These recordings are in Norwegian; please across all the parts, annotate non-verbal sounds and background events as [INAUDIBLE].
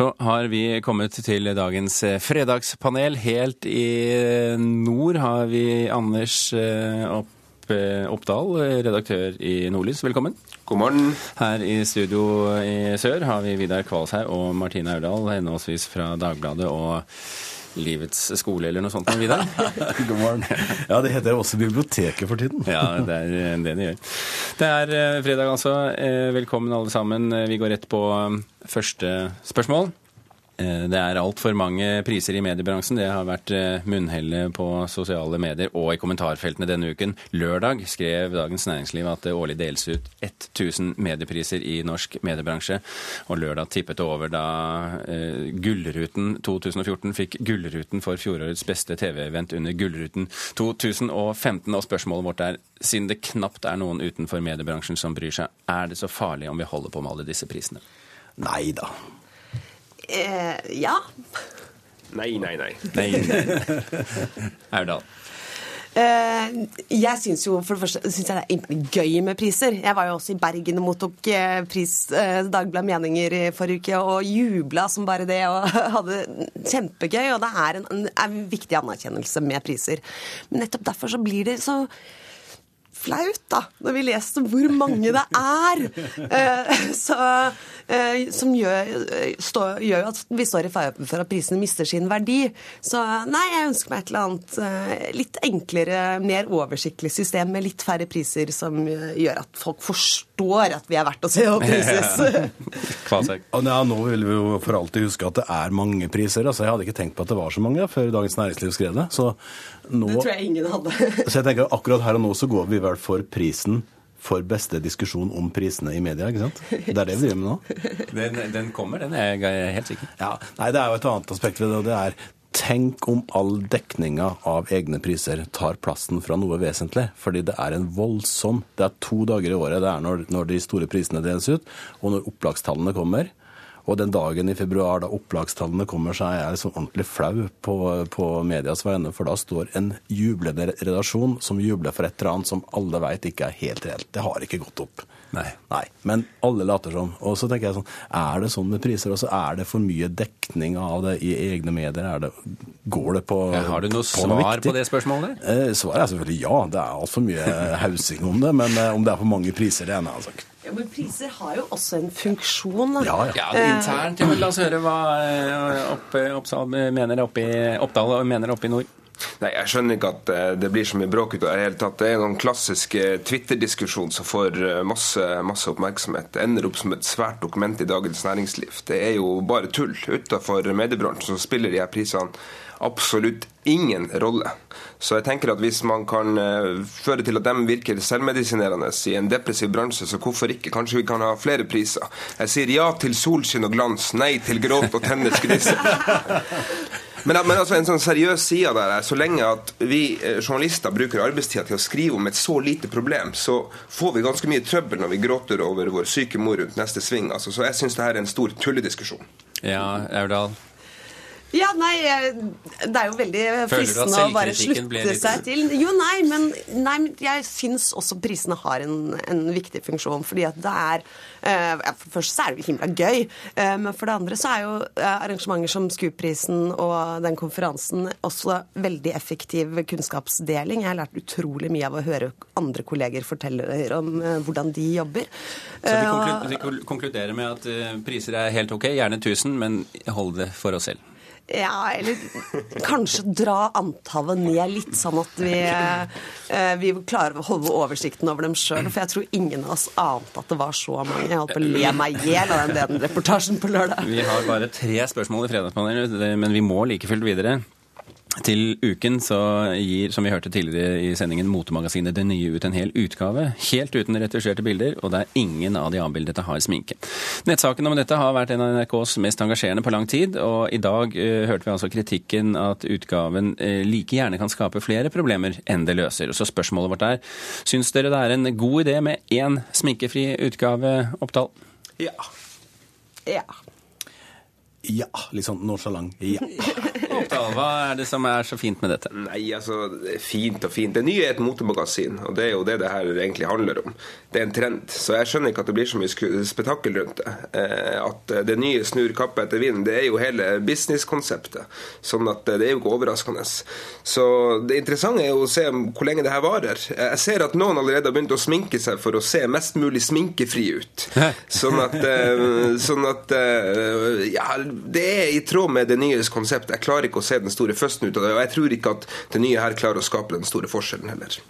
Så har vi kommet til dagens eh, fredagspanel. Helt i nord har vi Anders eh, Opp, eh, Oppdal, redaktør i Nordlys. Velkommen. God morgen. Her i studio i sør har vi Vidar Kvalshaug og Martine Aurdal, henholdsvis fra Dagbladet og Livets skole eller noe sånt. Vidar? [LAUGHS] God morgen. [LAUGHS] Ja, det heter også biblioteket for tiden. ja, det er det det gjør. Det er fredag altså. Velkommen alle sammen. Vi går rett på første spørsmål. Eh, det er altfor mange priser i mediebransjen. Det har vært eh, munnhellet på sosiale medier og i kommentarfeltene denne uken. Lørdag skrev Dagens Næringsliv at det årlig deles ut 1000 mediepriser i norsk mediebransje. Og lørdag tippet det over da uh, Gullruten 2014 fikk Gullruten for fjorårets beste TV-event under Gullruten 2015. Og spørsmålet vårt er, siden det knapt er noen utenfor mediebransjen som bryr seg, er det så farlig om vi holder på med alle disse prisene? Nei da. Eh, ja. Nei, nei, nei. Nei, [LAUGHS] Aurdal. Eh, jeg syns jo for det første synes jeg det er gøy med priser. Jeg var jo også i Bergen og mottok eh, pris eh, Dagbladet Meninger i forrige uke og jubla som bare det og [LAUGHS] hadde kjempegøy. Og det er en, en viktig anerkjennelse med priser. Men nettopp derfor så blir det så flaut, da, når vi leser hvor mange det er. [LAUGHS] Eh, så, som gjør, stå, gjør, at vi står i fare for at prisene mister sin verdi. Så nei, jeg ønsker meg et eller annet eh, litt enklere, mer oversiktlig system med litt færre priser, som gjør at folk forstår at vi er verdt å se og prises. [LAUGHS] ja, nå vil vi jo for alltid huske at det er mange priser. altså Jeg hadde ikke tenkt på at det var så mange før Dagens Næringsliv skrev det. Så nå, det tror jeg ingen hadde. [LAUGHS] så jeg tenker akkurat her og nå så går vi vel for prisen for beste diskusjon om prisene i media. ikke sant? Det er det vi driver med nå. [LAUGHS] Den, den kommer, den er jeg helt sikker. Ja, nei, Det er jo et annet aspekt ved det, og det er Tenk om all dekninga av egne priser tar plassen fra noe vesentlig. Fordi det er en voldsom Det er to dager i året det er når, når de store prisene deles ut, og når opplagstallene kommer. Og den dagen i februar da opplagstallene kommer, så er jeg liksom ordentlig flau på, på medias vegne. For da står en jublende redaksjon som jubler for et eller annet som alle vet ikke er helt reelt. Det har ikke gått opp. Nei. Nei. Men alle later som. Og så tenker jeg sånn, er det sånn med priser også? Er det for mye dekning av det i egne medier? Det, går det på ja, Har du noe svar noe på det spørsmålet? Eh, svaret er selvfølgelig ja. Det er altfor mye [LAUGHS] hausing om det. Men eh, om det er for mange priser, det er en annen sak. Ja, men priser har jo også en funksjon. Ja, ja. ja internt. Ja, la oss høre hva eh, Oppsal mener oppe i Oppdal mener oppe i nord. Nei, Jeg skjønner ikke at eh, det blir så mye bråk ut av det hele tatt. Det er noen klassisk eh, Twitter-diskusjon som får masse, masse, oppmerksomhet. Det ender opp som et svært dokument i Dagens Næringsliv. Det er jo bare tull. Utenfor mediebransjen så spiller de her prisene absolutt ingen rolle. Så jeg tenker at hvis man kan føre til at de virker selvmedisinerende i en depressiv bransje, så hvorfor ikke? Kanskje vi kan ha flere priser? Jeg sier ja til solskinn og glans, nei til gråt og tenners gnisse. [LAUGHS] Men, men, altså en sånn seriøs side der er så lenge at vi eh, journalister bruker arbeidstida til å skrive om et så lite problem, så får vi ganske mye trøbbel når vi gråter over vår syke mor rundt neste sving. Altså, så jeg syns det her er en stor tullediskusjon. Ja, Aurdal? Ja, nei, det er jo veldig fristende å bare slutte seg til. Jo, nei, men, nei, jeg syns også prisene har en, en, viktig funksjon. fordi at det er uh, For det første så er det jo himla gøy, uh, men for det andre så er jo uh, arrangementer som SKUP-prisen og den konferansen også veldig effektiv kunnskapsdeling. Jeg har lært utrolig mye av å høre andre kolleger fortelle om hvordan de jobber. Så vi konkluderer med at priser er helt ok, gjerne 1000, men hold det for oss selv. Ja, eller kanskje dra antallet ned litt, sånn at vi, eh, vi klarer å holde oversikten over dem sjøl. For jeg tror ingen av oss ante at det var så mange. Jeg holdt på å le meg i hjel av den reportasjen på lørdag. Vi har bare tre spørsmål i Fredagspanelet, men vi må like fullt videre. Til uken så gir, som vi hørte tidligere i sendingen, motemagasinet Det Nye ut en hel utgave. Helt uten retusjerte bilder, og der ingen av de avbildede har sminke. Nettsaken om dette har vært en av NRKs mest engasjerende på lang tid, og i dag uh, hørte vi altså kritikken at utgaven uh, like gjerne kan skape flere problemer enn det løser. Så spørsmålet vårt er, syns dere det er en god idé med én sminkefri utgave, Oppdal? Ja. Ja. Ja, litt sånn nonchalant. Ja. [LAUGHS] Hva er det som er så fint med dette? Nei, altså, fint og fint. Det nye er et motemagasin, og det er jo det det her egentlig handler om. Det er en trend, så jeg skjønner ikke at det blir så mye spetakkel rundt det. Eh, at det nye snur kappe etter vind, det er jo hele businesskonseptet. Sånn at det er jo ikke overraskende. Så det interessante er jo å se hvor lenge det her varer. Jeg ser at noen allerede har begynt å sminke seg for å se mest mulig sminkefri ut. [LAUGHS] Sånn at, eh, sånn at eh, ja, det er i tråd med det nye konseptet. Jeg klarer ikke å se den store førsten ut av det, og jeg tror ikke at det nye her klarer å skape den store forskjellen heller.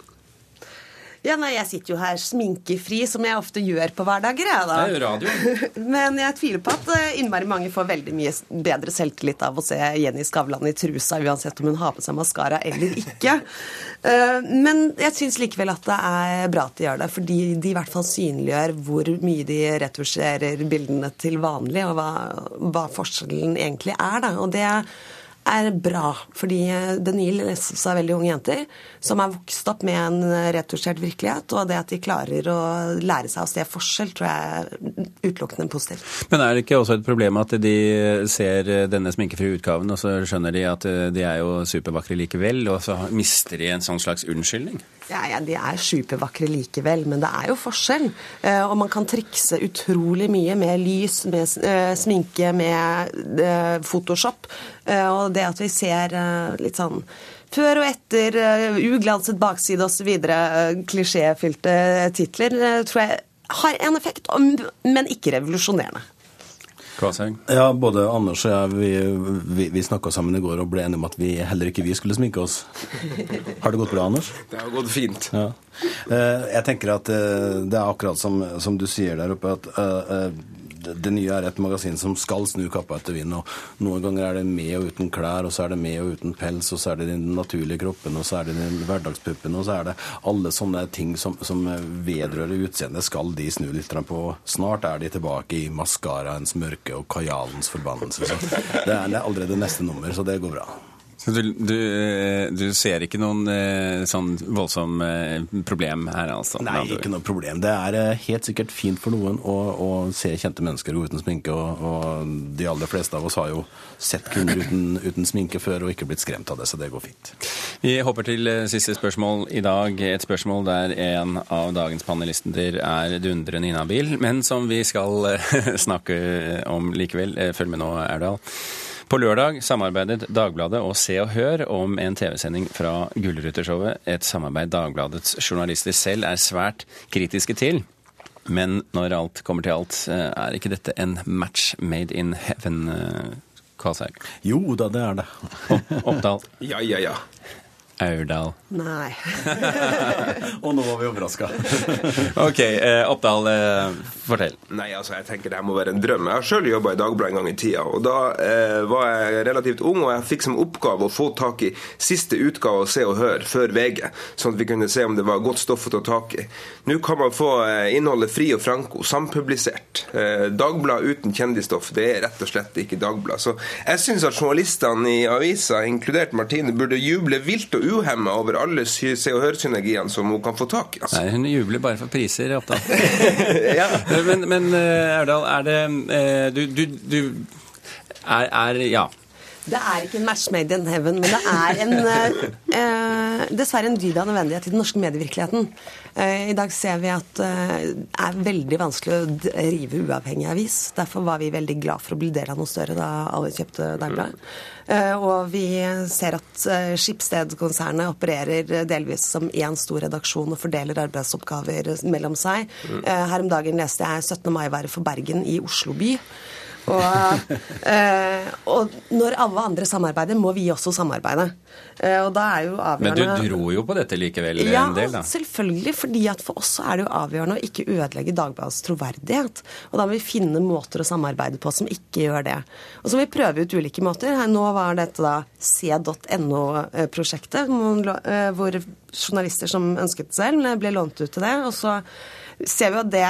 Ja, nei, Jeg sitter jo her sminkefri, som jeg ofte gjør på hverdager. Jeg, da. Det er jo radio. [LAUGHS] Men jeg tviler på at eh, innmari mange får veldig mye bedre selvtillit av å se Jenny Skavlan i trusa, uansett om hun har på seg maskara eller ikke. [LAUGHS] Eh, men jeg syns likevel at det er bra at de gjør det, fordi de i hvert fall synliggjør hvor mye de retusjerer bildene til vanlig, og hva, hva forskjellen egentlig er. Da. Og det er bra, fordi det nye leses av veldig unge jenter som er vokst opp med en retusjert virkelighet, og det at de klarer å lære seg å se forskjell, tror jeg er utelukkende positivt. Men er det ikke også et problem at de ser denne sminkefrie utgaven, og så skjønner de at de er jo supervakre likevel, og så mister de en sånn slags unnskyldning? Ja, ja, De er supervakre likevel, men det er jo forskjell. Eh, og man kan trikse utrolig mye med lys, med eh, sminke, med eh, Photoshop. Og det at vi ser litt sånn før og etter, uglanset bakside osv., klisjéfylte titler, tror jeg har en effekt, men ikke revolusjonerende. Ja, både Anders og jeg vi, vi, vi snakka sammen i går og ble enige om at vi heller ikke vi skulle sminke oss. [LAUGHS] Har det gått bra, Anders? Det har gått fint. Ja. Jeg tenker at det er akkurat som, som du sier der oppe, at det nye er et magasin som skal snu kappa etter vinden. og Noen ganger er det med og uten klær, og så er det med og uten pels, og så er det den naturlige kroppen, og så er det den hverdagspuppen, og så er det alle sånne ting som, som vedrører utseendet, skal de snu litt på. Snart er de tilbake i maskaraens mørke og kajalens forbannelse. Så det er, det er allerede neste nummer, så det går bra. Så du, du, eh, du, ser ikke noen eh, sånn voldsom eh, problem her, altså? Nei, ikke noe problem. Det er helt sikkert fint for noen å, å se kjente mennesker gå uten sminke, og, og, de aller fleste av oss har jo sett kunder uten, uten, sminke før og ikke blitt skremt av det, så det går fint. Vi hopper til siste spørsmål i dag. Et spørsmål der en av dagens panelister er dundrende inhabil, men som vi skal [LAUGHS] snakke om likevel. Følg med nå, Erdal. På lørdag samarbeidet Dagbladet og Se og Hør om en TV-sending fra Gullruteshowet. Et samarbeid Dagbladets journalister selv er svært kritiske til. Men når alt kommer til alt, eh, er ikke dette en match made in heaven, eh, Jo da, det er det. Oppdal? [LAUGHS] Ja, ja, ja. Aurdal. Nei. [LAUGHS] og nå var vi overraska. [LAUGHS] ok, eh, Oppdal, eh, fortell. Nei, altså, jeg tenker det her må være en drøm. Jeg har sjøl jobba i Dagbladet en gang i tida. og Da eh, var jeg relativt ung, og jeg fikk som oppgave å få tak i siste utgave av Se og Hør før VG, sånn at vi kunne se om det var godt stoff å ta tak i. Nå kan man få eh, innholdet fri og franco, sampublisert. Eh, Dagblad uten kjendisstoff, det er rett og slett ikke Dagblad. Så jeg syns at journalistene i avisa, inkludert Martine, burde juble vilt og uhemma over alle Se og Hør-synergiene som hun kan få tak i. Altså. Nei, hun jubler bare for priser, Oppdal. [LAUGHS] ja. Men, men Erdal, er det eh, Du, du, du er, er, Ja. Det er ikke en match made in heaven, men det er en, eh, dessverre en dyd av nødvendighet i den norske medievirkeligheten. Eh, I dag ser vi at eh, det er veldig vanskelig å drive uavhengig avis. Derfor var vi veldig glad for å bli del av noe større da alle kjøpte Dagbladet. Eh, og vi ser at eh, Skipsted-konsernet opererer delvis som én stor redaksjon og fordeler arbeidsoppgaver mellom seg. Mm. Eh, her om dagen leste jeg 17. mai-været for Bergen i Oslo by. Og, eh, og, når alle andre samarbeider, må vi også samarbeide. Eh, og da er jo avgjørende Men du dro jo på dette likevel ja, en del, da? Ja, selvfølgelig. fordi at for oss er det jo avgjørende å ikke ødelegge Dagbladets troverdighet. Og da må vi finne måter å samarbeide på som ikke gjør det. Og så må vi prøve ut ulike måter. Nå var dette da c.no-prosjektet, eh, hvor journalister som ønsket selv, ble lånt ut til det. Og så ser vi at det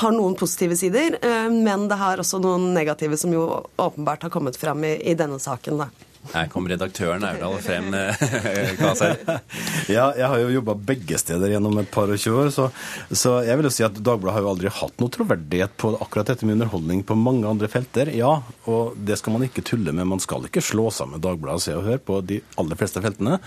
har noen positive sider, eh, men det har også noen negative som jo åpenbart har kommet frem i, i denne saken. da. Her kom redaktøren Aurdal frem, [LAUGHS] Ja, jeg har jo jobba begge steder gjennom et par og tjue år, så, så, jeg vil jo si at Dagbladet har jo aldri hatt noe troverdighet på akkurat dette med underholdning på mange andre felter. Ja, og det skal man ikke tulle med. Man skal ikke slå sammen Dagbladet og Se og Hør på de aller fleste feltene,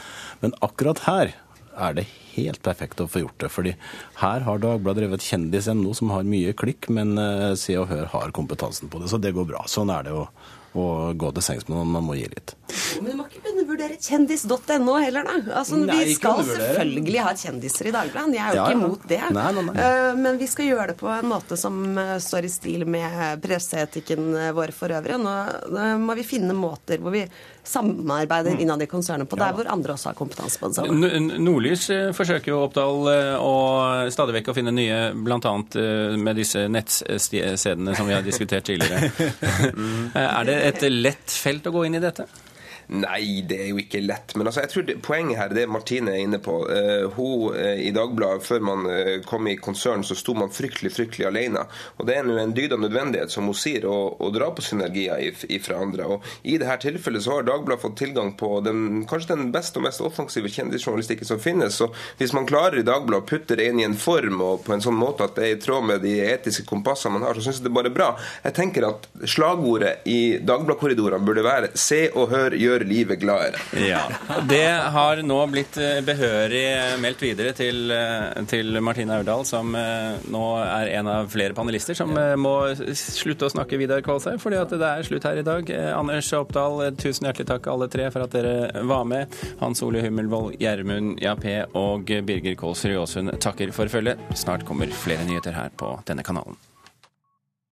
men akkurat her er det helt perfekt å få gjort det. fordi her har Dagbladet drevet kjendis.no, som har mye klikk, men eh, Se og Hør har kompetansen på det. Så det går bra. Sånn er det å, å gå til sengs med noen. Man må gi litt. Men du må ikke undervurdere kjendis.no heller, da. Altså, Nei, vi skal selvfølgelig ha kjendiser i Dagbladet. Jeg er jo Ja, ikke imot det. Nei, nei. Eh, Men vi skal gjøre det på en måte som eh, står i stil med presseetikken eh, vår for øvrig. Nå må vi finne måter hvor vi samarbeider Mm. innad i konsernet på der hvor andre også har kompetanse på det samme. Nordlys forsøker jo Oppdal å stadig vekk å finne nye, bl.a. med disse nettstedene som vi har diskutert tidligere. [LAUGHS] [LAUGHS] Eh, er det et lett felt å gå inn i dette? Nei, det er jo ikke lett. Men altså, jeg tror det, poenget her, det Martine er inne på uh, hun uh, I Dagbladet, før man uh, kom i konsern, så sto man fryktelig fryktelig alene. Og Det er nå en dyd av nødvendighet, som hun sier, å, å dra på synergier fra andre. Og I dette tilfellet så har Dagbladet fått tilgang på den, kanskje den beste og mest offensive kjendisjournalistikken som finnes. Så Hvis man klarer i Dagbladet å putte det inn i en form og på en sånn måte at det er i tråd med de etiske kompassene man har, så syns jeg det bare er bra. Jeg tenker at slagordet i Dagbladet-korridorene burde være 'Se og hør, gjør livet gladere'. Ja. Det har nå blitt eh, behørig meldt videre til, eh, til Martine Aurdal, som eh, nå er en av flere panelister som eh, må slutte å snakke Vidar Kvalsheim, fordi at det er slutt her i dag. Eh, Anders Oppdal, eh, tusen hjertelig takk alle tre for at dere var med. Hans Ole Hummelvold, Gjermund Jappé og Birger Kålsrud Aasund takker for følget. Snart kommer flere nyheter her på denne kanalen.